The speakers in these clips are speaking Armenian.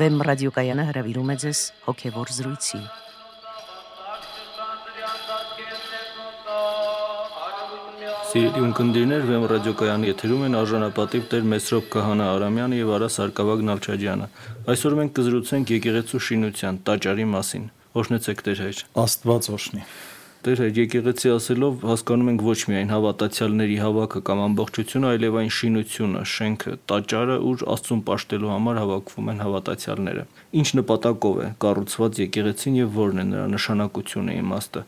Վեմ ռադիոկայանը հրավիրում է ձեզ հոգևոր զրույցի։ Սիրելի ունկնդիրներ, Վեմ ռադիոկայանի եթերում են արժանապատիվ Տեր Մեսրոպ Կահանա Արամյանը եւ Արա Սարգսակյան Նալչաջյանը։ Այսօր մենք կզրուցենք եկեղեցու շինության տաճարի մասին։ Օրհնեցեք Տեր հայր։ Աստված օրհնի։ Տեր հայր, եկեղեցի ասելով հասկանում ենք ոչ միայն հավատացյալների հավաքը կամ ամբողջությունը, այլև այն շինությունը, շենքը, տաճարը, ուր Աստծուն պաշտելու համար հավաքվում են հավատացյալները։ Ինչ նպատակով է կառուցված եկեղեցին եւ որն է նրա նշանակությունը, իմաստը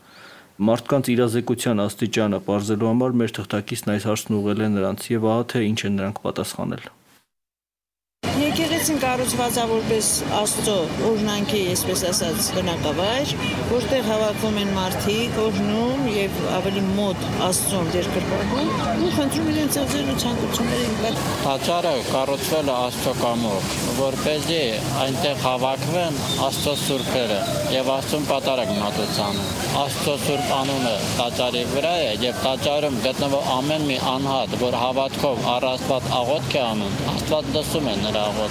մարդկանց իրազեկության աստիճանը ողջելու համար մեր թղթակիցն այս հարցն ուղղել է նրանց եւ ահա թե ինչ են նրանք պատասխանել։ Եկեղեցին կառուցված է որպես Աստծո օրհնանքի, այսպես ասած, բնակավայր, որտեղ հավաքվում են մարդիկ, օրհնում եւ ավելի մոտ Աստծուն երկրպագում ու խնդրում իրենց ու ցանկությունները Տաճարը կառուցվել է Աստծո կամով, որպեսզի այնտեղ հավաքվեն Աստծո սուրբերը եւ Աստծուն պատարակ մատուցան։ Աստծո սուրբ անունը տաճարի վրա է եւ տաճարում գտնվող ամեն մի անհատ, որ հավատքով առ Աստված աղոթք է անում, Աստված լսում է նրա աղոթքը։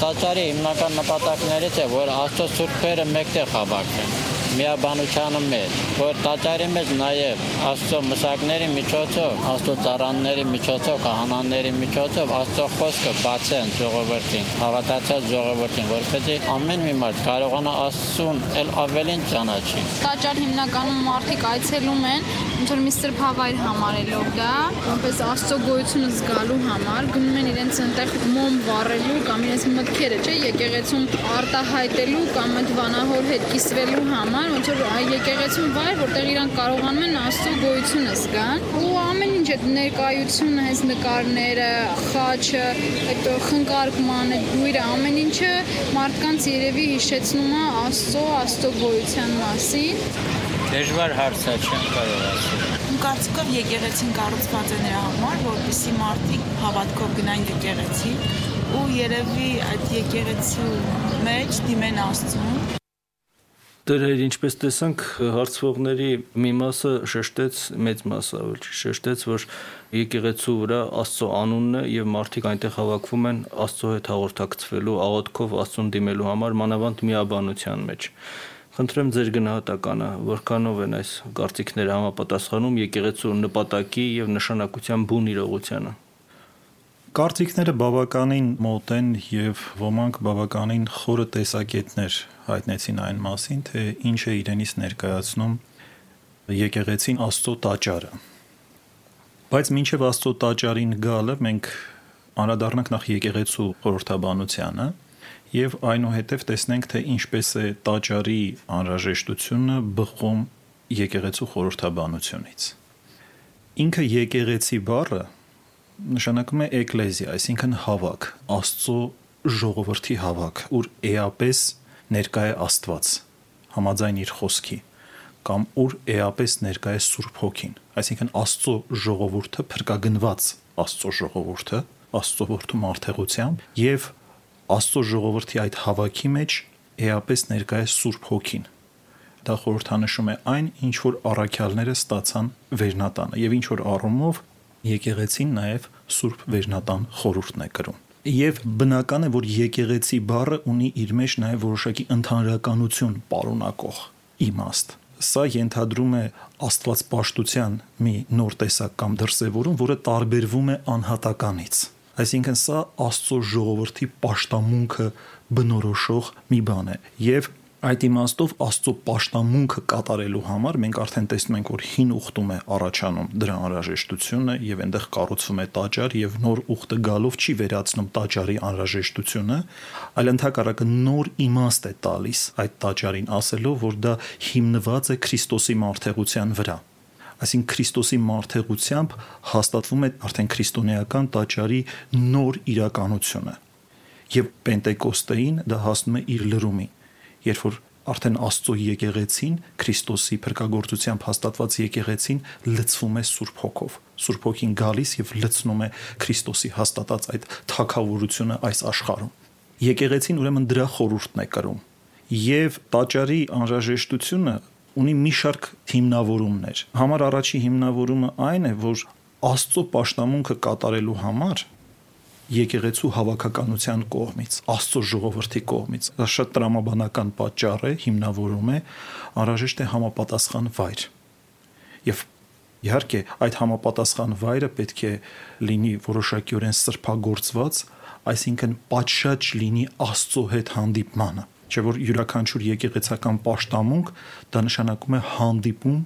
Տաճարի հիմնական նպատակներից է, որ Աստծո սուրբերը մեկտեղ հավաքվեն միաբանությանը մեջ, որ տաճարի մեջ նաև Աստծո մսակների միջոցով, Աստծո ծառանների միջոցով, քահանաների միջոցով Աստծո խոսքը բացեն ժողովրդին, հավատացած ժողովրդին, որպեսզի ամեն մի մարդ կարողանա Աստծուն ել ավելին ճանաչի։ Տաճար հիմնականում մարդիկ այցելում են, ոնց որ մի սրբավայր համարելով դա, որպես Աստծո գոյությունը զգալու համար, գնում են իրենց այնտեղ մոմ վառելու կամ իրենց մտքերը, չէ, եկեղեցում արտահայտելու կամ այդ վանահոր հետ կիսվելու համար ոնց որ եկեղեցուն վայր, որտեղ իրանք կարողանում են Աստծո գոյությունը զգան։ Ու ամեն ինչ այդ ներկայությունը, հենց նկարները, խաչը, այդ խնկարկման, այդ գույրը, ամեն ինչը մարդկանց երևի հիշեցնում է Աստծո, Աստծո գոյության մասին։ Դժվար հարց է, չեմ կարող ասել։ Կարծիքով եկեղեցին կառուցված է նրա համար, որպեսզի մարդիկ հավատքով գնան եկեղեցի ու երևի այդ եկեղեցու մեջ դիմեն Աստծուն Դրեր ինչպես տեսանք հարցվողների մի մասը շեշտեց մեծ մասը ավելի շեշտեց որ եկեղեցու վրա Աստծո անունն է եւ մարդիկ այնտեղ հավաքվում են Աստծո հետ հաղորդակցվելու աղոթքով Աստծուն դիմելու համար մանավանդ միաբանության մեջ Խնդրեմ ձեր գնահատականը, որքանով են այս կարծիքները համապատասխանում եկեղեցու նպատակի եւ նշանակության բուն իրողությանը։ Կարծիքները բավականին մոտ են եւ ոմանք բավականին խորը տեսակետներ հայտնեցին այն մասին, թե ինչ է իրենից ներկայացնում եկեղեցին Աստծո տաճարը։ Բայց մինչև Աստծո տաճարին գալը մենք անդրադառնանք նախ եկեղեցու խորհրդաբանությանը եւ այնուհետև տեսնենք թե ինչպես է տաճարի անհրաժեշտությունը բխում եկեղեցու խորհրդաբանությունից։ Ինքը եկեղեցի բառը նշանակում է էկլեզիա, այսինքն հավաք, Աստծո ժողովրդի հավաք, ուր էապես ներկա է Աստված, համաձայն իր խոսքի, կամ ուր էապես ներկա է Սուրբ Հոգին, այսինքն Աստծո ժողովուրդը փրկագնված Աստծո ժողովուրդը, Աստծո որդու մարդեղությամբ եւ Աստծո ժողովրդի այդ հավաքի մեջ էապես ներկա է Սուրբ Հոգին, դա խորհրդանշում է այն, ինչ որ առաքյալները ստացան վերնատանը եւ ինչ որ առումով եկեղեցին նաև Սուրբ Վերնատան խորհուրդն է կրում։ Եվ բնական է, որ եկեղեցի բառը ունի իր մեջ նաև որոշակի ընդհանրականություն պարունակող իմաստ։ Սա ենթադրում է Աստված պաշտության մի նոր տեսակ կամ դրսևորում, որը տարբերվում է անհատականից։ Այսինքն սա Աստծո ժողովրդի պաշտամունքը բնորոշող մի բան է եւ Այդ իմաստով Աստծո պաշտամունքը կատարելու համար մենք արդեն տեսնում ենք, որ հին ուխտում է առաջանում դրա անհրաժեշտությունը եւ այնտեղ կառուցվում է տաճար եւ նոր ուխտը գալով չի վերացնում տաճարի անհրաժեշտությունը, այլ ընդհակառակը նոր իմաստ է տալիս այդ տաճարին ասելով, որ դա հիմնված է Քրիստոսի մարդեղության վրա այսինքն Քրիստոսի մարդեղությամբ հաստատվում է արդեն քրիստոնեական տաճարի նոր իրականությունը եւ Պենտեկոստեին դա հասնում է իր լրումին երբ որ արդեն Աստծո եկեղեցին Քրիստոսի փրկagorցությամբ հաստատված եկեղեցին լցվում է Սուրբ Հոգով։ Սուրբ Հոգին գալիս եւ լցնում է Քրիստոսի հաստատած այդ թակավորությունը այս աշխարհում։ Եկեղեցին ուրեմն դրա խորհուրդն է կրում։ Եվ տաճարի անհրաժեշտությունը ունի մի շարք հիմնավորումներ։ Համար առաջի հիմնավորումը այն է, որ Աստծո պաշտամունքը կատարելու համար եկեղեցու հավաքականության կողմից, Աստծո ժողովրդի կողմից։ Դա շատ տրամաբանական պատճառ է, հիմնավորում է անհրաժեշտ է համապատասխան վայր։ Եվ իհարկե այդ համապատասխան վայրը պետք է լինի որոշակիորեն սրբագործված, այսինքն պատշաճ լինի Աստծո հետ հանդիպմանը չէ որ յուրաքանչյուր եկեղեցական աշտամունք դա նշանակում է հանդիպում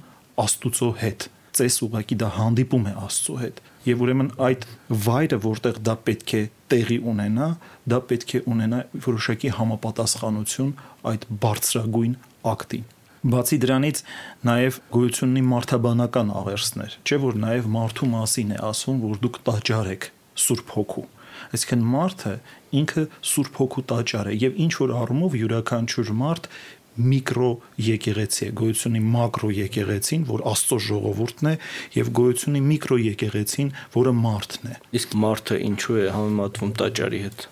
Աստուծո հետ ծես ուղակի դա հանդիպում է Աստծո հետ եւ ուրեմն այդ վայրը որտեղ դա պետք է տեղի ունենա դա պետք է ունենա որոշակի համապատասխանություն այդ բարձրագույն ակտին Բացի դրանից նաև գոյություն ունի մարդաբանական աղերսներ, չէ՞ որ նաև մարդու մասին է ասում, որ դուք տաճար եք Սուրբ Հոգու։ Այսինքն մարդը ինքը Սուրբ Հոգու տաճար է եւ ինչ որ առումով յուրաքանչյուր մարդ միկրո եկեղեցի է, գոյությունի մակրո եկեղեցին, որ Աստծո ժողովուրդն է, եւ գոյությունի միկրո եկեղեցին, որը մարդն է։ Իսկ մարդը ինչու է համեմատվում տաճարի հետ։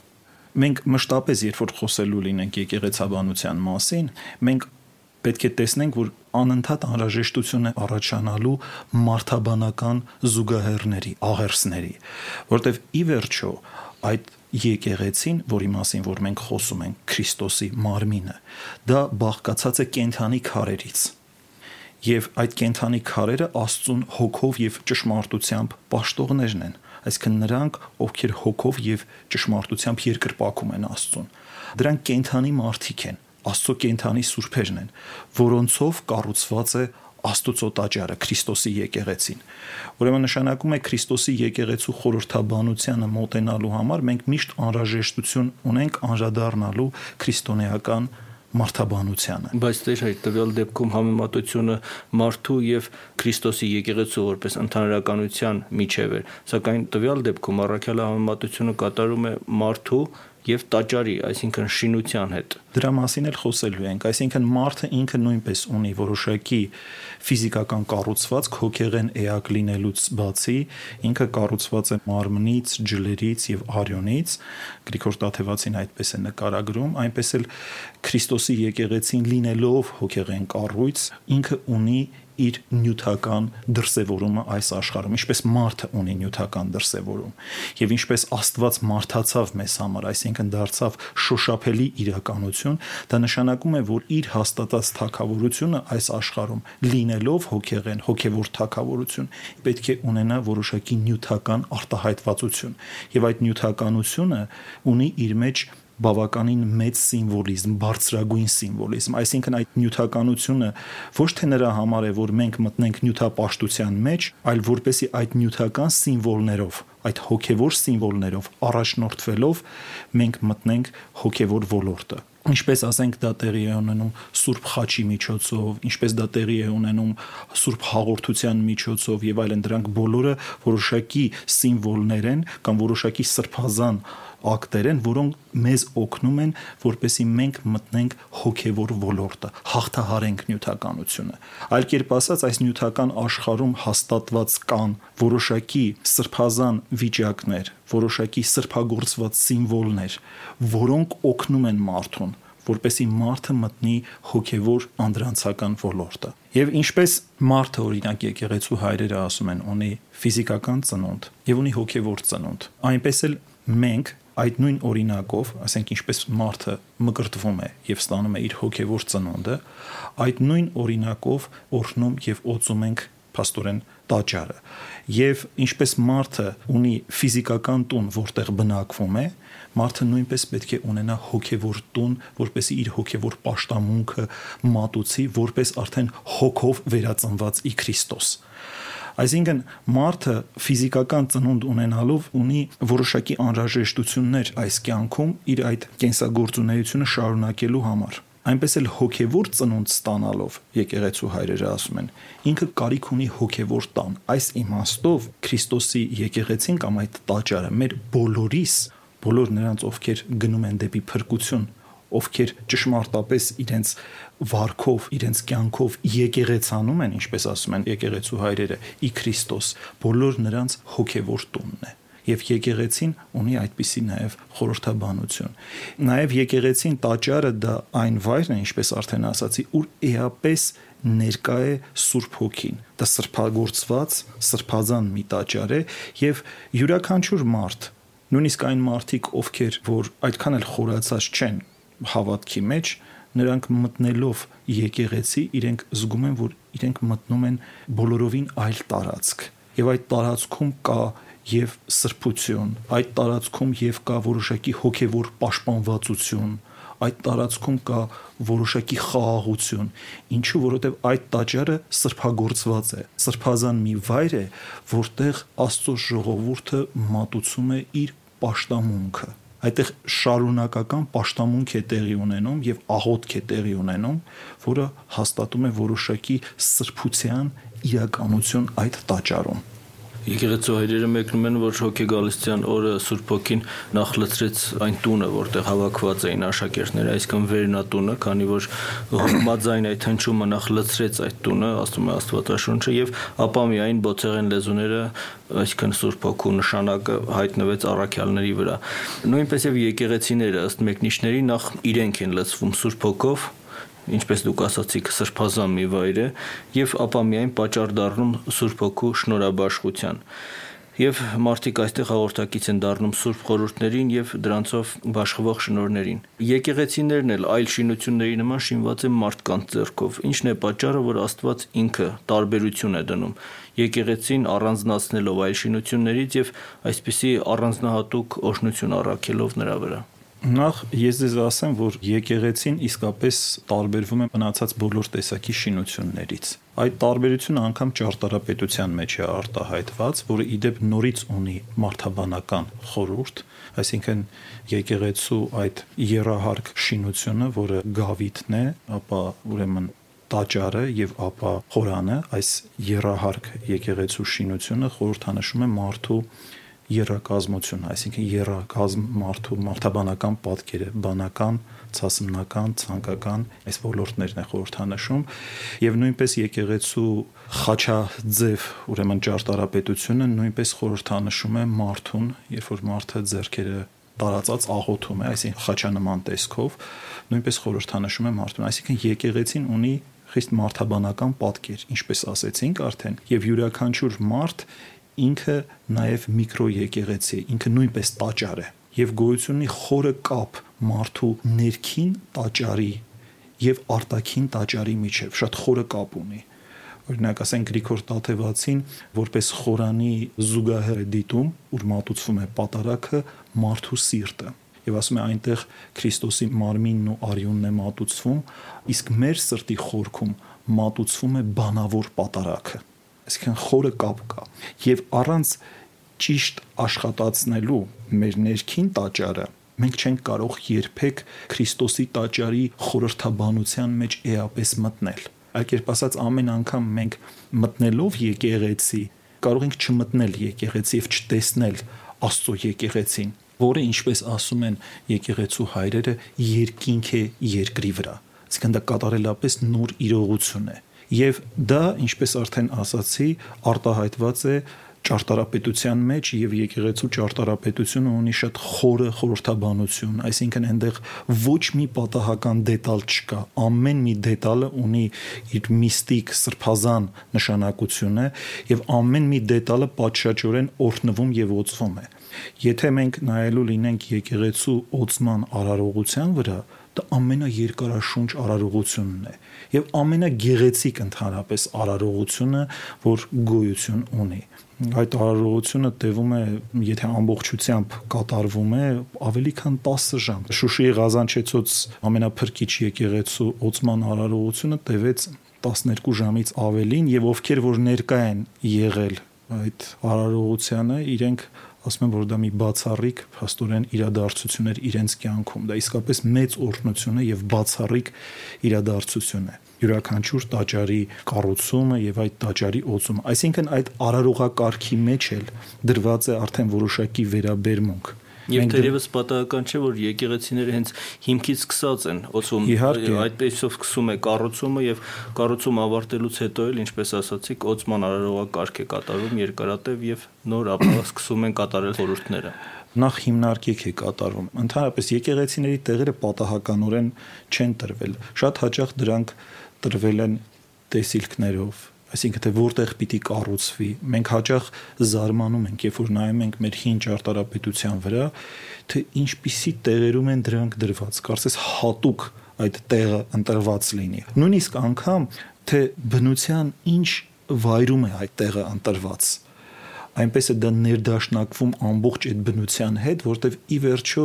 Մենք մշտապես երբ որ խոսելու լինենք եկեղեցաբանության մասին, մենք պետք է տեսնենք, որ անընդհատ անհրաժեշտություն է առաջանալու մարդաբանական զուգահեռների, աղերսների, որտեվ ի վերջո այդ եկեղեցին, որի մասին որ մենք խոսում ենք, Քրիստոսի մարմինը, դա բաղկացած է կենթանի քարերից։ Եվ այդ կենթանի քարերը Աստծուն հոգով եւ ճշմարտությամբ պաշտողներն են, այսինքն նրանք, ովքեր հոգով եւ ճշմարտությամբ երկրպագում են Աստծուն։ Դրանք կենթանի մարդիկ են, Աստծո կենթանի սուրբերն են, որոնցով կառուցված է Աստուծո տաճարը Քրիստոսի եկեղեցին։ Ուրեմն նշանակում է Քրիստոսի եկեղեցու խորհրդաբանությանը մոտենալու համար մենք միշտ անհրաժեշտություն ունենք անժադառնալու քրիստոնեական մարդաբանությանը։ Բայց դեր այդ տվյալ դեպքում համեմատությունը մարդու եւ Քրիստոսի եկեղեցու որպես ընդհանրականության միջև է, սակայն տվյալ դեպքում առաքյալը համեմատությունը կատարում է մարդու եւ տաճարի, այսինքն շինության հետ։ Դրա մասին էլ խոսելու ենք, այսինքն մարդը ինքը նույնպես ունի որոշակի ֆիզիկական կառուցվածք հոգեղեն էակ լինելուց բացի, ինքը կառուցված է մարմնից, ջլերից եւ արյունից, Գրիգոր Տաթևացին այդպես է նկարագրում, այնպես էլ Քրիստոսի եկեղեցին լինելով հոգեղեն կառույց, ինքը ունի իր նյութական դրսևորումը այս աշխարհում, ինչպես մարդը ունի նյութական դրսևորում, եւ ինչպես Աստված մարդացավ մեզ համար, այսինքն դարձավ շոշափելի իրականություն, դա նշանակում է, որ իր հաստատած թակավորությունը այս աշխարհում լինելով հոգեղեն, հոգևոր թակավորություն, պետք է ունենա որոշակի նյութական արտահայտվածություն, եւ այդ նյութականությունը ունի իր մեջ բավականին մեծ սիմվոլիզմ, բարձրագույն սիմվոլիզմ, այսինքն այդ նյութականությունը ոչ թե նրա համար է, որ մենք մտնենք նյութապաշտության մեջ, այլ որպեսի այդ նյութական սիմվոլներով, այդ հոգևոր սիմվոլներով առաջնորդվելով մենք մտնենք հոգևոր ոլորտը ինչպես ասենք դա տեղի է ունենում Սուրբ Խաչի միջոցով, ինչպես դա տեղի է ունենում Սուրբ Հաղորդության միջոցով եւ այլն դրանք բոլորը որոշակի սիմվոլներ են կամ որոշակի սրբազան ակտեր են, որոնք մեզ օգնում են, որպեսի մենք մտնենք հոգևոր ոլորտը, հաղթահարենք նյութականությունը։ Այլ կերպ ասած, այս նյութական աշխարհում հաստատված կան որոշակի սրբազան վիճակներ, որոշակի սրբագործված սիմվոլներ, որոնք օգնում են մարդուն որպեսի մարդը մտնի հոգևոր անդրանցական ոլորտը։ Եվ ինչպես մարդը օրինակ եկեղեցու հայրերը ասում են, ունի ֆիզիկական ծնունդ եւ ունի հոգևոր ծնունդ, այնպես էլ մենք այդ նույն օրինակով, ասենք ինչպես մարդը մկրտվում է եւ ստանում է իր հոգեվոր ծնունդը, այդ նույն օրինակով օրհնում եւ օծում ենք փաստորեն տաճարը։ Եվ ինչպես մարդը ունի ֆիզիկական տուն, որտեղ բնակվում է, մարդը նույնպես պետք է ունենա հոգևոր տուն, որպեսի իր հոգևոր աշտամունքը մատուցի, որպես արդեն հոգով վերածնված ի Քրիստոս։ Այսինքն մարդը ֆիզիկական ծնունդ ունենալով ունի որոշակի անհրաժեշտություններ այս կյանքում իր այդ կենսագործունեությունը շարունակելու համար այնպես էլ հոգևոր ծնունդ ստանալով եկեղեցու հայրերը ասում են ինքը կարիք ունի հոգևոր տան այս իմաստով Քրիստոսի եկեղեցին կամ այդ տաճարը մեր բոլորիս բոլոր նրանց ովքեր գնում են դեպի փրկություն ովքեր ճշմարտապես իրենց վարքով, իրենց կյանքով եկեղեցանում են, ինչպես ասում են եկեղեցու հայրերը, ի Քրիստոս, բոլոր նրանց հոգևոր տունն է եւ եկեղեցին ունի այդպիսի նաեւ խորհրդաբանություն։ Նաեւ եկեղեցին տաճարը դա այն վայրն է, ինչպես արդեն ասացի, ուր էապես ներկա է Սուրբ Հոգին։ Դա սրբագործված, սրբազան մի տաճար է եւ յուրաքանչյուր մարդ Նույնիսկ այն մարդիկ, ովքեր որ այդքան էլ խորացած չեն հավատքի մեջ, նրանք մտնելով եկեղեցի, իրենք զգում են, որ իրենք մտնում են բոլորովին այլ տարածք։ Եվ այդ տարածքում կա եւ սրբություն, այդ տարածքում եւ կա որոշակի հոգեվոր պաշտպանվածություն, այդ տարածքում կա որոշակի խաղաղություն ինչու որովհետև այդ տաճարը սրբագործված է սրբազան մի վայր է որտեղ աստծո ժողովուրդը մատուցում է իր պաշտամունքը այդտեղ շարունակական պաշտամունք է տեղի ունենում եւ աղոթք է տեղի ունենում, որը հաստատում է որոշակի սրբության իրականություն այդ տաճարում։ Եկեղեցու հայրերը մեկնում են, որ հոգեգալստյան օրը Սուրբ Հոգին նախ լցրեց այն տունը, որտեղ հավաքված էին աշակերտները, այսինքն վերնատունը, քանի որ հոգմաձայն այդ հնչումը նախ լցրեց այդ տունը, ասում է Աստվածաշունչը, եւ ապա միայն բոցեղեն լեզուները, այսինքն Սուրբ Հոգու նշանակը հայտնվեց առաքյալների վրա։ Նույնպես եւ եկեղեցիները ըստ մեկնիշների նախ իրենք են լցվում Սուրբ Հոգով, ինչպես դուք ասացիք, սրբազան մի վայր է եւ ապա միայն պատճառ դառնում Սուրբ Հոգու շնորհաբաշխության եւ մարդիկ այստեղ հաղորդակից են դառնում սուրբ խորհուրդներին եւ դրանցով բաշխվող շնորհներին։ Եկեղեցիներն էլ այլ շինությունների նման շինված են մարդկանց ձեռքով։ Ինչն է պատճառը, որ Աստված ինքը տարբերություն է դնում եկեղեցին առանձնացնելով այլ շինություններից եւ այսպիսի առանձնահատուկ օշնություն առաքելով նրա վրա։ Նախ ես ձեզ ասեմ, որ եկեղեցին իսկապես տարբերվում է մնացած բոլոր տեսակի շինություններից։ Այդ տարբերությունը անգամ ճարտարապետության մեջ է արտահայտված, որը իդեպ նորից ունի մարդաբանական խորհուրդ, այսինքն եկեղեցու այդ երահարկ շինությունը, որը գավիթն է, ապա ուրեմն տաճարը եւ ապա խորանը, այս երահարկ եկեղեցու շինությունը խորհրդանշում է մարդու երակազմություն, այսինքն երակազմ մարդու մարդաբանական պատկերը, բանական, ցասմնական, ցանկական այս ոլորտներն է խորհրդանշում եւ նույնպես եկեղեցու խաչաձև, ուրեմն ճարտարապետությունը նույնպես խորհրդանշում է մարդուն, երբ որ մարդը ձեռքերը տարածած աղոթում է, այսինքն խաչանման տեսքով, նույնպես խորհրդանշում է մարդուն, այսինքն եկեղեցին ունի խիստ մարդաբանական պատկեր, ինչպես ասեցինք արդեն, եւ յուրաքանչյուր մարդ ինքը նաև միկրոեկեղեցի է, ինքը նույնպես տաճար է եւ գոյությունի խորը կապ մարդու ներքին տաճարի եւ արտաքին տաճարի միջև շատ խորը կապ ունի օրինակ ասենք Գրիգոր Տաթևացին որպես խորանի զուգահեռ դիտում ուր մատուցվում է պատարակը մարդու սիրտը եւ ասում է այնտեղ Քրիստոսի մարմինն ու արյունն է մատուցվում իսկ մեր սրտի խորքում մատուցվում է բանավոր պատարակը այսինքն խորը կապ կա եւ առանց ճիշտ աշխատացնելու մեր ներքին տաճարը մենք չենք կարող երբեք Քրիստոսի տաճարի խորհրդաբանության մեջ էապես մտնել այլ կերպ ասած ամեն անգամ մենք մտնելով եկեղեցի կարող ենք չմտնել եկեղեցի եւ չտեսնել Աստծո եկեղեցին որը ինչպես ասում են եկեղեցու հայրերը երկինք է երկրի վրա այսինքն դա կատարելապես նոր իրողություն է եւ դա ինչպես արդեն ասացի արտահայտված է ճարտարապետության մեջ եւ եկեղեցու ճարտարապետությունը ունի շատ խորը խորհրդաբանություն, այսինքն այնտեղ ոչ մի պատահական դետալ չկա, ամեն մի դետալը ունի իր միստիկ սրբազան նշանակությունը եւ ամեն մի դետալը պատշաճորեն օրհնվում եւ օծվում է։ Եթե մենք նայելու լինենք եկեղեցու օծման արարողության վրա, դա ամենաերկարաշունչ արարողությունն է եւ ամենագեղեցիկ ընդհանրապես արարողությունը, որ գոյություն ունի այդ արարողությունը տևում է, եթե ամբողջությամբ կատարվում է, ավելի քան 10 ժամ։ Շուշիի Ղազանչեցոց ամենափրկիչ եկեղեցու օծման արարողությունը տևեց 12 ժամից ավելին եւ ովքեր որ ներկա են եղել այդ արարողությանը, իրենք ասում եմ, որ դա մի բացառիկ փաստորեն իրադարձություն էր իրենց կյանքում։ Դա իսկապես մեծ օրհնություն է եւ բացառիկ իրադարձություն է յուրաքանչյուր տաճարի կառուցումը եւ այդ տաճարի օծումը այսինքն այդ արարողակարգի մեջ էլ դրված է արդեն որոշակի վերաբերմունք Եվ թերևս պատահական չէ, որ եկեղեցիները հենց հիմքից սկսած են ոցում այդպեսով սկսում է կառուցումը եւ կառուցումը ավարտելուց հետո էլ, ինչպես ասացիք, օծման արարողակարգ է կատարվում երկարատև եւ նոր ապա սկսում են կատարել խորհուրդները նախ հիմնարկեք է կատարվում։ Ընդհանրապես եկեղեցիների տեղերը պատահականորեն չեն տրվել։ Շատ հաճախ դրանք տրվել են տեսիլքներով, այսինքն թե որտեղ պիտի կառուցվի մենք հաճախ զարմանում ենք երբ որ նայում ենք մեր հին ճարտարապետության վրա թե ինչպիսի տեղերում են դրանք դրված կարծես հատուկ այդ տեղը ընտրված լինի նույնիսկ անգամ թե բնության ինչ վայրում է այդ տեղը ընտրված այնպես է դա ներդաշնակվում ամբողջ այդ բնության հետ, որտեվ ի վերջո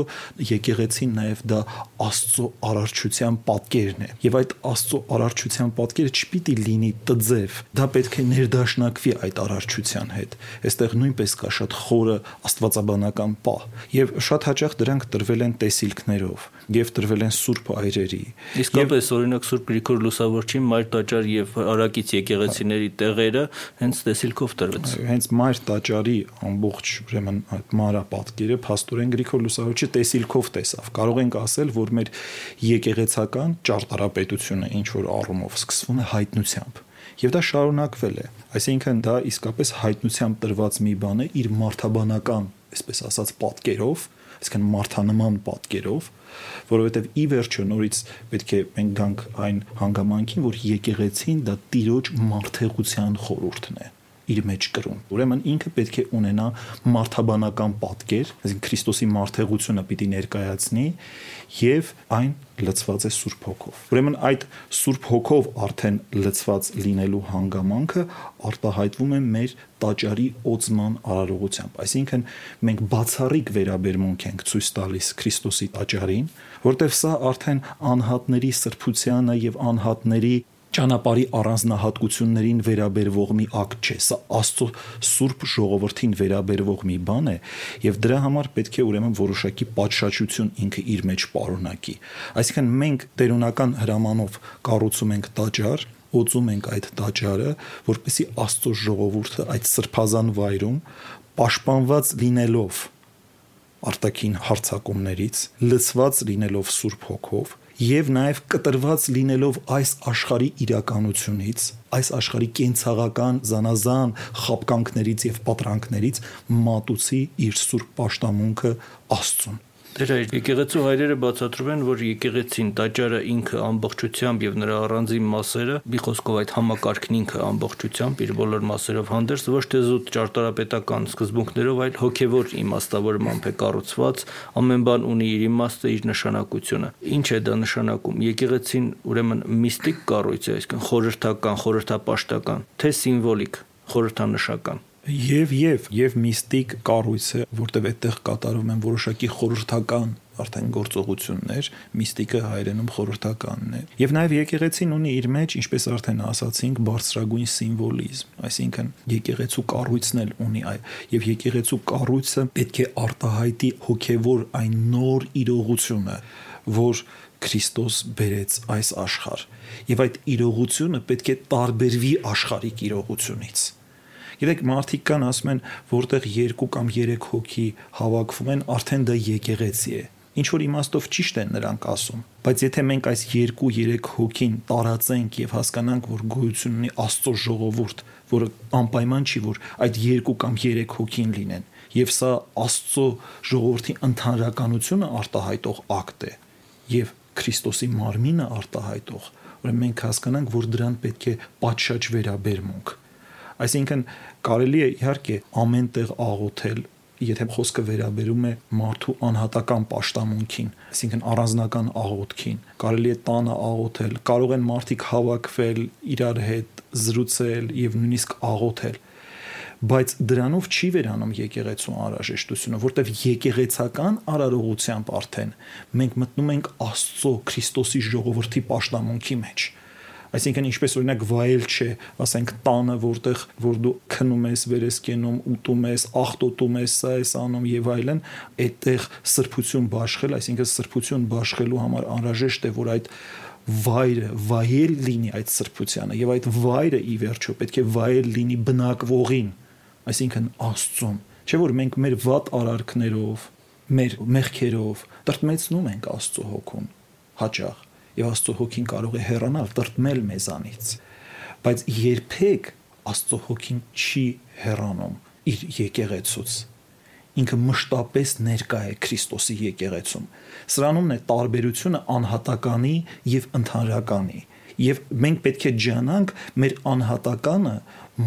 եկեղեցին նաև դա Աստծո արարչության պատկերն է։ Եվ այդ Աստծո արարչության պատկերը չպիտի լինի տձև, դա պետք է ներդաշնակվի այդ արարչության հետ։ Այստեղ նույնպես կա շատ խորը աստվածաբանական պահ, եւ շատ հաճախ դրանք տրվել են տեսիլքներով եւ տրվել են սուրբ այրերի։ Իսկապես օրինակ Սուրբ Գրիգոր Լուսավորչի Մայր տաճար եւ Արակից եկեղեցիների տեղերը հենց տեսիլքով տրվեց։ Հենց Մայր տաճարի ամբողջ ուրեմն այդ մանրապատկերը Փաստորեն Գրիգոր Լուսավորչի տեսիլքով տեսավ։ Կարող ենք ասել, որ մեր եկեղեցական ճարտարապետությունը ինչ որ առումով սկսվում է հայտնությամբ եւ դա շարունակվել է այսինքն դա իսկապես հայտնությամբ տրված մի բան է իր մարդաբանական այսպես ասած պատկերով այսինքն մարդանման պատկերով որովհետև ի վերջո նորից պետք է մենք գանք այն հանգամանքին, որ եկեղեցին դա տիրոջ մարդեղության խորհուրդն է իր մեջ կրում։ Ուրեմն ինքը պետք է ունենա մարդաբանական պատկեր, այսինքն Քրիստոսի մարդեղությունը պիտի ներկայացնի եւ այն լցված է Սուրբ Հոգով։ Ուրեմն այդ Սուրբ Հոգով արդեն լցված լինելու հանգամանքը արտահայտվում է մեր տաճարի օծման արարողությամբ։ Այսինքն մենք բացառիկ վերաբերմունք ենք ցույց տալիս Քրիստոսի տաճարին, որտեղ սա արդեն անհատների սրբությանը եւ անհատների ճանապարհի առանձնահատկություններին վերաբերվող մի ակտ չէ, սա Աստծո Սուրբ ժողովրդին վերաբերվող մի բան է, եւ դրա համար պետք է ուրեմն որոշակի պատշաճություն ինքը իր մեջ պարունակի։ Այսինքն մենք տերունական հրամանով կառուցում ենք տաճար, օծում ենք այդ տաճարը, որպեսի Աստծո ժողովուրդը այդ սրբազան վայրում պաշտպանված լինելով արտաքին հարցակումներից, լցված լինելով Սուրբ Հոգով, եւ նաեւ կտրված լինելով այս աշխարհի իրականությունից, այս աշխարհի կենցաղական զանազան խապկանքներից եւ պատրանքներից մատուցի իր սուրբ աշտամունքը Աստծուն։ Դեր այդ եկեղեցու հայրերը բացատրում են, որ եկեղեցին տաճարը ինքը ամբողջությամբ եւ նրա առանձին մասերը, մի խոսքով այդ համակարգն ինքը ամբողջությամբ իր բոլոր մասերով հանդերձ ոչ թե զուտ ճարտարապետական սկզբունքներով, այլ հոգեվոր իմաստավորմամբ է կառուցված, ամեն բան ունի իր իմաստը, իր նշանակությունը։ Ինչ է դա նշանակում։ Եկեղեցին ուրեմն միստիկ կառույց է, այսինքն խորհրդական, խորհրդապաշտական, թե սիմվոլիկ, խորհրդանշական Եվ եւ եւ միստիկ կառույցը, որտեղ այդտեղ կատարում են որոշակի խորհրդական արդեն գործողություններ, միստիկը հայերենում խորհրդականն է։ Եվ նաև եկեղեցին ունի իր մեջ, ինչպես արդեն ասացինք, բարձրագույն սիմվոլիզմ, այսինքն եկեղեցու կառույցն էլ ունի այ եւ եկեղեցու կառույցը պետք է արտահայտի հոգեվոր այն նոր իրողությունը, որ Քրիստոս բերեց այս աշխարհ։ Եվ այդ իրողությունը պետք է տարբերվի աշխարհիկ իրողությունից Գիտեք, մարդիկ կան ասում են, որտեղ 2 կամ 3 հոգի հավաքվում են, արդեն դա եկեղեցի է ինչ որ իմաստով ճիշտ են նրանք ասում բայց եթե մենք այս 2-3 հոգին տարածենք եւ հասկանանք որ գոյություն ունի Աստծո ժողովուրդ որը անպայման չի որ այդ 2 կամ 3 հոգին լինեն եւ սա Աստծո ժողովրդի ընդհանրականությունը արտահայտող ակտ է եւ Քրիստոսի մարմինը արտահայտող ուրեմն մենք հասկանանք որ դրան պետք է պատշաճ վերաբերմունք Այսինքն կարելի է իհարկե ամենտեղ աղոթել, եթե խոսքը վերաբերում է մարդու անհատական աշտամունքին, այսինքն առանձնական աղոթքին, կարելի է տանը աղոթել, կարող են մարդիկ հավաքվել իրար հետ, զրուցել եւ նույնիսկ աղոթել բայց դրանով չի վերանում եկեղեցու անհրաժեշտությունը, որտեվ եկեղեցական արարողությամբ արդեն մենք մտնում ենք Աստծո Քրիստոսի ժողովրդի աշտամունքի մեջ Այսինքն ինչպես օրինակ վայել չէ, ասենք տանը, որտեղ որ դու քնում ես, վերես կենում, ուտում ես, աղտոտում ես, սա ես անում եւ այլն, այդտեղ սրբություն բաշխել, այսինքն սրբություն բաշխելու համար անհրաժեշտ է, որ այդ վայրը վայել լինի այդ սրբությանը եւ այդ վայրը ի վերջո պետք է վայել լինի բնակվողին այսինքն Աստծուն չէ որ մենք մեր վատ արարքներով մեր մեղքերով տրտմեցնում ենք Աստծո հոգուն հաճախ եւ Աստծո հոգին կարող է հեռանալ, տրտմել մեզանից։ Բայց երբեք Աստծո հոգին չի հեռանում իր եկեղեցուց ինքը մշտապես ներկա է Քրիստոսի եկեղեցում։ Սրանումն է տարբերությունը անհատականի եւ ընդհանրականի։ եւ մենք պետք է ջանանք մեր անհատականը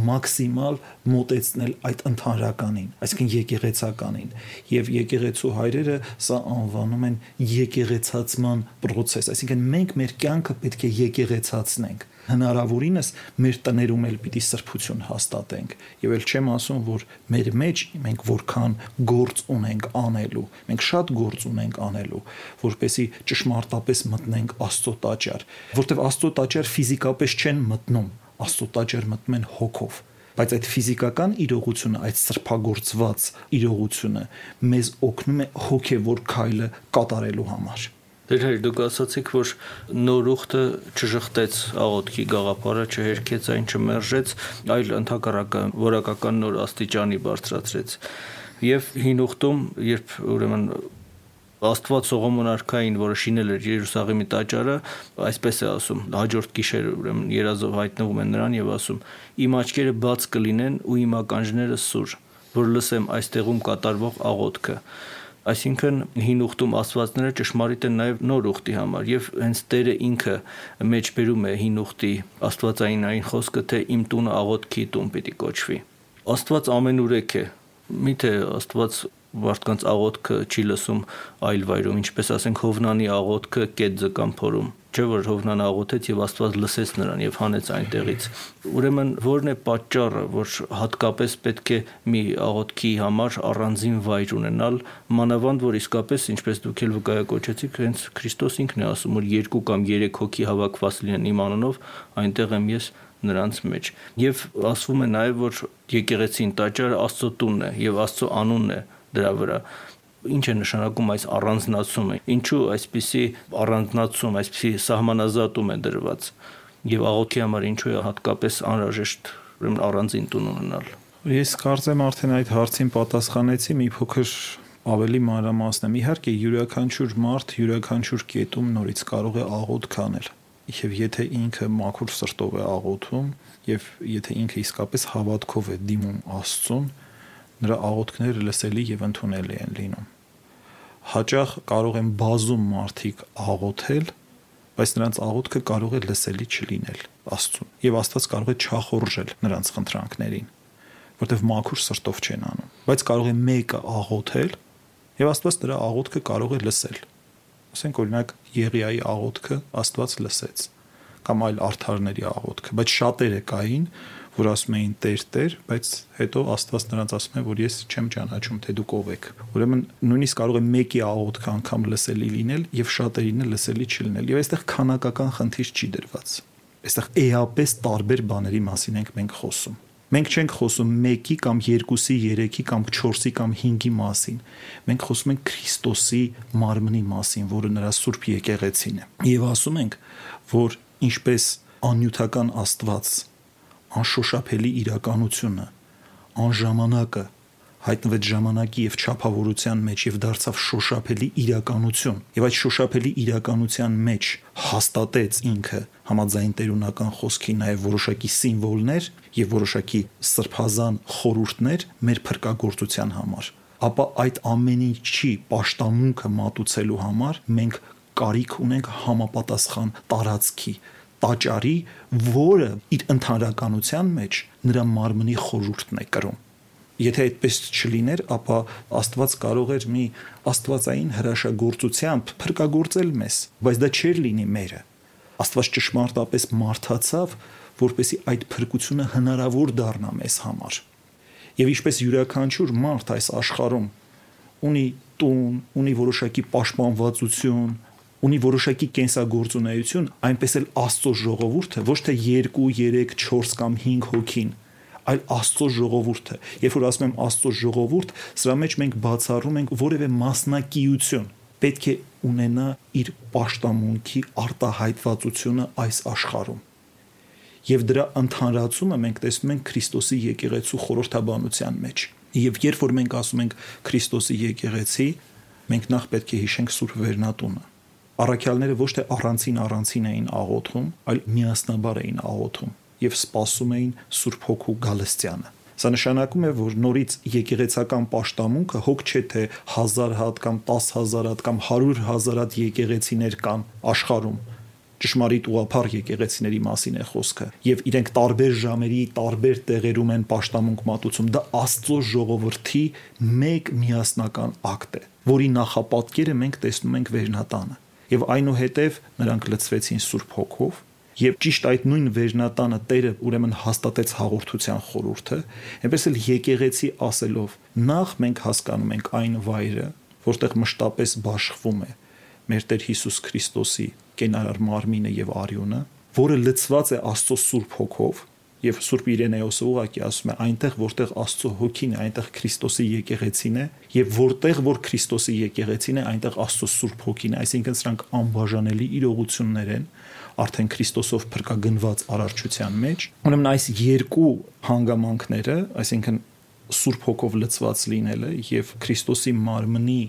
մաքսիմալ մոտեցնել այդ ընդհանրականին, այսինքն եկեղեցականին։ Եվ եկեղեցու հայրերը սա անվանում են եկեղեցացման process, այսինքն մենք մեր կյանքը պետք է եկեղեցացնենք հնարավորինս մեր տներում էլ պիտի սրբություն հաստատենք եւ էլ չեմ ասում որ մեր մեջ մենք որքան գործ ունենք անելու մենք շատ գործ ունենք անելու որպեսի ճշմարտապես մտնենք Աստծո տաճար որտեվ Աստծո տաճար ֆիզիկապես չեն մտնում Աստծո տաճար մտնում են հոգով բայց այդ ֆիզիկական իրողությունը, այդ սրբագործված իրողությունը մեզ օգնում է հոգևոր քայլը կատարելու համար։ Դեր հայր դուք ասացիք, որ նոր ուխտը չժխտեց աղոթքի գաղափարը, չհերքեց այն, չմերժեց, այլ ընդհակառակը որակական նոր աստիճանի բարձրացրեց։ Եվ հին ուխտում, երբ ուրեմն Աստված Սողոմոն արքային, որը շինել էր Երուսաղեմի տաճարը, այսպես է ասում, հաջորդ գիշեր ուրեմն երազով հայտնվում են նրան եւ ասում. Իմ աչքերը բաց կլինեն ու իմ ականջները սուր, որ լսեմ այստեղում կատարվող աղոթքը այսինքն հին ուխտում աստվածները ճշմարիտ են նաև նոր ուխտի համար եւ հենց Տերը ինքը մեջբերում է հին ուխտի աստվածային այն խոսքը թե իմ տունը աղոթքի տուն պիտի կոչվի Աստված ամենուրեք է միթե Աստված մարդկանց աղոթքը չի լսում այլ վայրում, ինչպես ասենք Հովնանի աղոթքը կետ կամ փորում։ Չէ որ Հովնան աղոթեց եւ Աստված լսեց նրան եւ հանեց այնտեղից։ Ուրեմն ո՞րն է պատճառը, որ հատկապես պետք է մի աղոթքի համար առանձին վայր ունենալ, մանավանդ որ իսկապես, ինչպես դուք էլ վկայակոչեցիք, հենց Քրիստոս ինքն է ասում, որ երկու կամ երեք հոգի հավաքված լինեն իմ անունով, այնտեղ եմ ես նրանց մեջ։ Եվ ասվում է նաև, որ եկեղեցին տաճարը Աստծո տունն է եւ Աստծո անունն է դրա վրա ինչ է նշանակում այս առանձնացումը ինչու այսպիսի առանձնացում այսպիսի սահմանազատում է դրված եւ աղոթքի համար ինչու է հատկապես անհրաժեշտ ուրեմն առանձին տուն ունենալ ես կարծեմ արդեն այդ հարցին պատասխանեցի մի փոքր ավելի մանրամասն եմ իհարկե յուրաքանչյուր մարդ յուրաքանչյուր կետում նորից կարող է աղոթ կանել եւ եթե ինքը մաքուր սրտով է աղոթում եւ եթե ինքը իսկապես հավատքով է դիմում Աստծուն նրա աղոթքները լսելի եւ ընդունելի են լինում։ Հաճախ կարող են բազում մարդիկ աղոթել, բայց նրանց աղոթքը կարող է լսելի չլինել Աստծուն։ Եվ Աստված կարող է չախորժել նրանց խնդրանքներին, որտեղ մաքուր սրտով չեն անում։ Բայց կարող է մեկը աղոթել, եւ Աստված նրա աղոթքը կարող է լսել։ Ասենք օրինակ Եղիայի աղոթքը Աստված լսեց կամ այլ արթարների աղոթքը, բայց շատերը կային, որ ասում էին Տեր, Տեր, բայց հետո Աստված նրանց ասում է, որ ես չեմ ճանաչում, թե դուք ով եք։ Ուրեմն նույնիսկ կարող է մեկի աղոթքը անգամ լսելի լինել եւ շատերինը լսելի չլինել։ Եվ այստեղ քանակական խնդիր չի դրված։ Այստեղ էապես տարբեր բաների մասին ենք մենք խոսում։ Մենք չենք խոսում 1-ի կամ 2-ի, 3-ի կամ 4-ի կամ 5-ի մասին։ Մենք խոսում ենք Քրիստոսի մարմնի մասին, որը նրա Սուրբ եկեղեցին է։ Եվ ասում ենք, որ ինչպես անյութական Աստված անշոշափելի իրականությունը, անժամանակը հայտնվեց ժամանակի եւ չափավորության մեջ եւ դարձավ շոշափելի իրականություն եւ այդ շոշափելի իրականության մեջ հաստատեց ինքը համաձայն տերունական խոսքի նաեւ որոշակի սիմվոլներ եւ որոշակի սրբազան խորուրդներ մեր փրկagorցության համար ապա այդ ամեն ինչի աշտամունքը մատուցելու համար մենք կարիք ունենք համապատասխան տարածքի տաճարի, որը իր ընդհանրականության մեջ նրա մարմնի խորհուրդն է կրում։ Եթե այդպես չլիներ, ապա Աստված կարող էր մի աստվածային հրաշագործությամբ փրկagorցել մեզ, բայց դա չէր լինի մերը։ Աստված ճշմարտապես մարդացավ, որպեսի այդ փրկությունը հնարավոր դառնա մեզ համար։ Եվ ինչպես յուրաքանչյուր մարդ այս աշխարհում ունի տուն, ունի որոշակի պաշտպանվածություն, ունի որոշակի կենսագործունեություն, այնպես էլ Աստծո ժողովուրդը ոչ թե 2, 3, 4 կամ 5 հոգին, այլ Աստծո ժողովուրդը։ Երբ որ ասում եմ Աստծո ժողովուրդ, սրա մեջ մենք բացառում ենք որևէ մասնակիություն պետք է ունենա իր աշտամունքի արտահայտվածությունը այս աշխարհում։ Եվ դրա ընդհանրացումը մենք տեսնում ենք Քրիստոսի եկեղեցու խորհրդաբանության մեջ։ Եվ երբ որ մենք ասում ենք Քրիստոսի եկեղեցի, մենք նախ պետք է հիշենք Սուրբ Վերնատունը Առաքյալները ոչ թե առանցին առանցին էին աղոթում, այլ միասնաբար էին աղոթում եւ սպասում էին Սուրբ Հոգու գալստյանը։ Սա նշանակում է, որ նորից եկեղեցական աշտամունքը հոգ չէ թե 1000 հատ կամ 10000 հատ կամ 100 հազար հատ եկեղեցիներ կան աշխարհում, ճշմարիտ ուղափառ եկեղեցիների մասին է խոսքը եւ իրենք տարբեր ժամերի տարբեր տեղերում են աշտամունք մատուցում դա Աստծո ժողովրդի մեկ միասնական ակտ է որի նախապատկերը մենք տեսնում ենք վերնատանը եւ այնուհետեւ նրանք լցվեցին Սուրբ Հոգով Եվ ճիշտ այդ նույն վերնատանը Տերը ուրեմն հաստատեց հաղորդության խորհուրդը, այնպես էլ եկեղեցի ասելով նախ մենք հասկանում ենք այն վայրը, որտեղ մշտապես բաշխվում է մեր Տեր Հիսուս Քրիստոսի կենարար մարմինը եւ արյունը, որը լցված է Աստծո Սուրբ Հոգով, եւ Սուրբ Իրենեոսը ուղակի ասում է այնտեղ որտեղ Աստծո հոգին է, այնտեղ Քրիստոսի եկեղեցին է եւ որտեղ որ Քրիստոսի եկեղեցին է, այնտեղ Աստծո Սուրբ հոգին է, այսինքն սրանք անբաժանելի իրողություններ են արդեն Քրիստոսով փրկագնված արարչության մեջ։ Ուրեմն այս երկու հանգամանքները, այսինքն Սուրբ հոգով լցված լինելը եւ Քրիստոսի մարմնի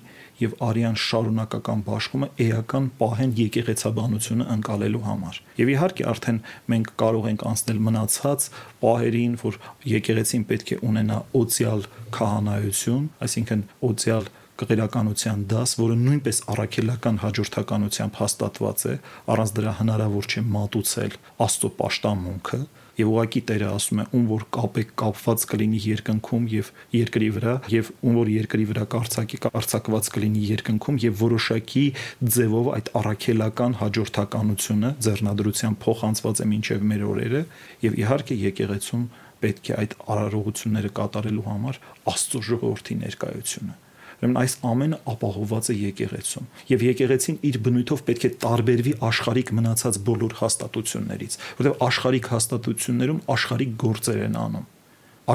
եւ արյան շարունակական բաշխումը էական պահեն եկեղեցաբանությունը անցալելու համար։ Եվ իհարկե արդեն մենք կարող ենք անցնել մնացած պահերին, որ եկեղեցին պետք է ունենա օցիալ քահանայություն, այսինքն օցիալ կղերականության դաս, որը նույնպես առաքելական հաջորդականությամբ հաստատված է, առանց դրա հնարավոր չէ մատուցել Աստծո պաշտամունքը, եւ ուղակի Տերը ասում է ում որ կապ է կապված կլինի երկնքում եւ երկրի վրա եւ ում որ երկրի վրա կարծակի կարծակված կլինի երկնքում եւ որոշակի ձևով այդ առաքելական հաջորդականությունը ձեռնադրության փոխանցված է մինչեւ մեր օրերը եւ իհարկե եկեղեցում պետք է այդ արարողությունները կատարելու համար Աստծո ժողովրդի ներկայությունը Ուրեմն այս ամենը ապահովված է եկեղեցում։ Եվ եկեղեցին իր բնույթով պետք է տարբերվի աշխարհիկ մնացած բոլոր հաստատություններից, որովհետև աշխարհիկ հաստատություններում աշխարհիկ գործեր են անում։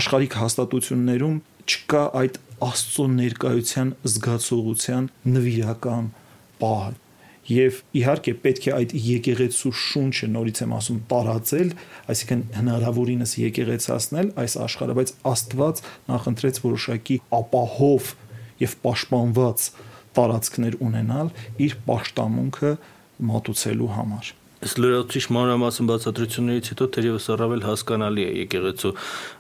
Աշխարհիկ հաստատություններում չկա այդ Աստծո ներկայության զգացողության նվիրական պահ եւ իհարկե պետք է այդ եկեղեցու շունչը նորից եմ ասում տարածել, այսինքն հնարավորինս եկեղեցացնել այս աշխարհը, բայց Աստված նախընտրեց որոշակի ապահով եւ պաշտպանված տարածքներ ունենալ իր պաշտամունքը մատուցելու համար։ Ըստ լրացուցիչ մանրամասն բացատրություններից հետո թերևս առավել հասկանալի է եկեղեցու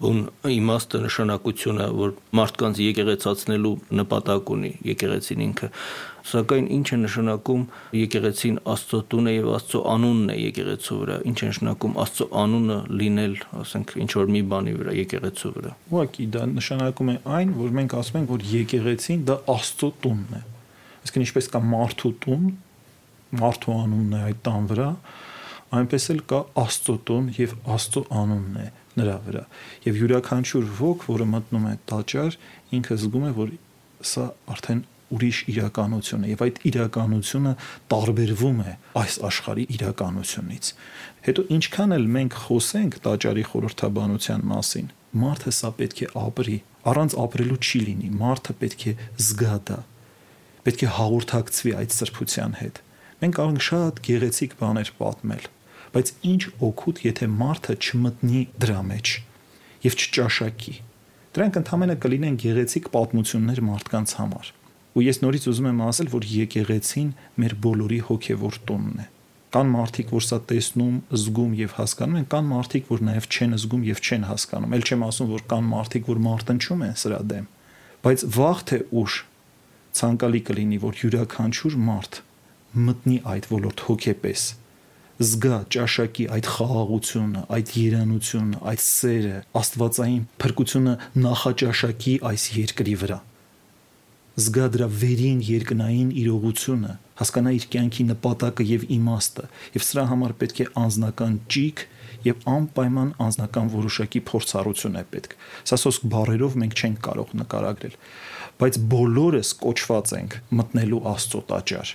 ուն իմաստը նշանակությունը, որ մարդկանց եկեղեցացնելու նպատակ ունի եկեղեցին ինքը Սակայն ինչ է նշանակում եկեղեցին Աստծո տունը եւ Աստծո անունն է եկեղեցու վրա։ Ինչ է նշանակում Աստծո անունը լինել, ասենք, ինչ որ մի բանի վրա եկեղեցու վրա։ Ուղղակի դա նշանակում է այն, որ մենք ասում ենք, որ եկեղեցին դա Աստծո տունն է։ Այսինքն ինչպես կա մարդու տուն, մարդու անունն է այդ տան վրա, այնպես էլ կա Աստծո տուն եւ Աստծո անունն է նրա վրա։ Եվ յուրաքանչյուր ոգ, որը մտնում է տաճար, ինքը զգում է, որ սա արդեն ուրիշ իրականություն է եւ այդ իրականությունը տարբերվում է այս աշխարհի իրականությունից։ Հետո ինչքան էլ մենք խոսենք տաճարի խորհրդաբանության մասին, մարդը սա պետք է ապրի, առանց ապրելու չի լինի, մարդը պետք է զգա դա։ Պետք է հաղորդակցվի այդ սրբության հետ։ Մենք կարող ենք շատ գեղեցիկ բաներ պատմել, բայց ինչ օգուտ, եթե մարդը չմտնի դրա մեջ եւ չճաշակի։ Դրանք ընդհանրապես կլինեն գեղեցիկ պատմություններ մարդկանց համար Ու ես նորից ուզում եմ ասել, որ եկեղեցին մեր բոլորի հոգևոր տունն է։ Կան մարդիկ, որ սա տեսնում, զգում եւ հասկանում են, կան մարդիկ, որ նաեւ չեն զգում եւ չեն հասկանում։ Էլ չեմ ասում, որ կան մարդիկ, որ մարտնչում են սրա դեմ։ Բայց վաղ թե ուշ ցանկալի կլինի, որ յուրաքանչյուր մարդ մտնի այդ ոլորտ հոգեպես զգա ճաշակի այդ խաղաղությունը, այդ երանությունը, այդ սերը, աստվածային փրկությունը նախաճաշակի այս երկրի վրա զգա դրա վերին երկնային իրողությունը, հասկանա իր կյանքի նպատակը եւ իմաստը, եւ սրա համար պետք է անznական ճիգ եւ անպայման անznական որոշակի փորձառություն է պետք։ Սա սոսկ բարերով մենք չենք կարող նկարագրել, բայց բոլորս կոչված ենք մտնելու Աստծո տաճար,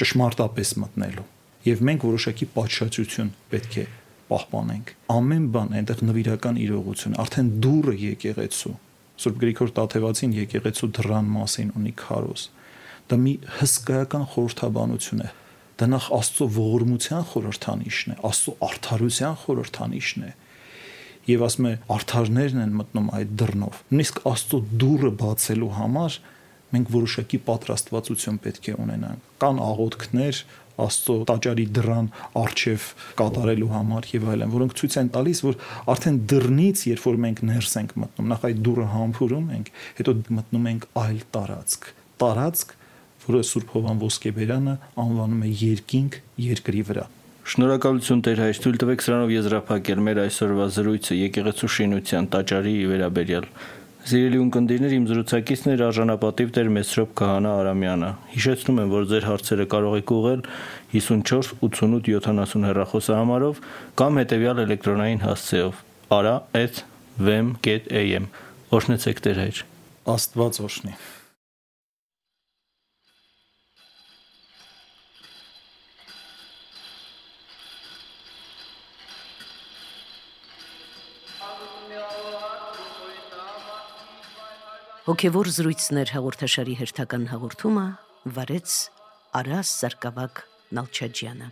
ճշմարտապես մտնելու։ Եվ մենք որոշակի պատշաճություն պետք է պահպանենք։ Ամեն բան այնտեղ նվիրական իրողություն, արդեն դուրը եկեղեցու Սուրբ Գրիգոր Տաթևացին եկեղեցու դրան մասին ունի քարոզ։ Դա մի հսկայական խորհրդաբանություն է։ Դա նախ Աստծո ողորմության խորհրդանիշն է, Աստծո արդարության խորհրդանիշն է։ Եվ ասում է արդարներն են մտնում այդ դռնով։ Նույնիսկ Աստծո դուռը բացելու համար մենք որոշակի պատրաստվածություն պետք է ունենանք։ Կան աղոթքներ, Աստծո տաճարի դռան արչև կատարելու համար եւ այլն, որոնք ցույց են տալիս, որ արդեն դռնից, երբ որ մենք ներս ենք մտնում, նախ այդ դուռը համբուրում ենք, հետո մտնում ենք այլ տարածք։ Տարածք, որը Սուրբ Հովան Ոսկեբերյանը անվանում է երկինք երկրի վրա։ Շնորհակալություն Տեր հայր, թույլ տվեք սրանով եզրափակել մեր այսօրվա զրույցը եկեղեցու շինության տաճարի վերաբերյալ։ Սիրելի ունկնդիրներ, իմ զրուցակիցն էր արժանապատիվ Տեր Մեսրոպ Քահանա Արամյանը։ Հիշեցնում եմ, որ ձեր հարցերը կարող եք ուղղել 54 88 70 հեռախոսահամարով կամ հետևյալ էլեկտրոնային հասցեով. ara@vem.am։ Օրհնեցեք Տեր հայր։ Աստված օրհնի։ Հոգևոր զրույցներ հաղորդաշարի հերթական հաղորդումը վարեց Արաս Սարգսակ Նալչաջյանը։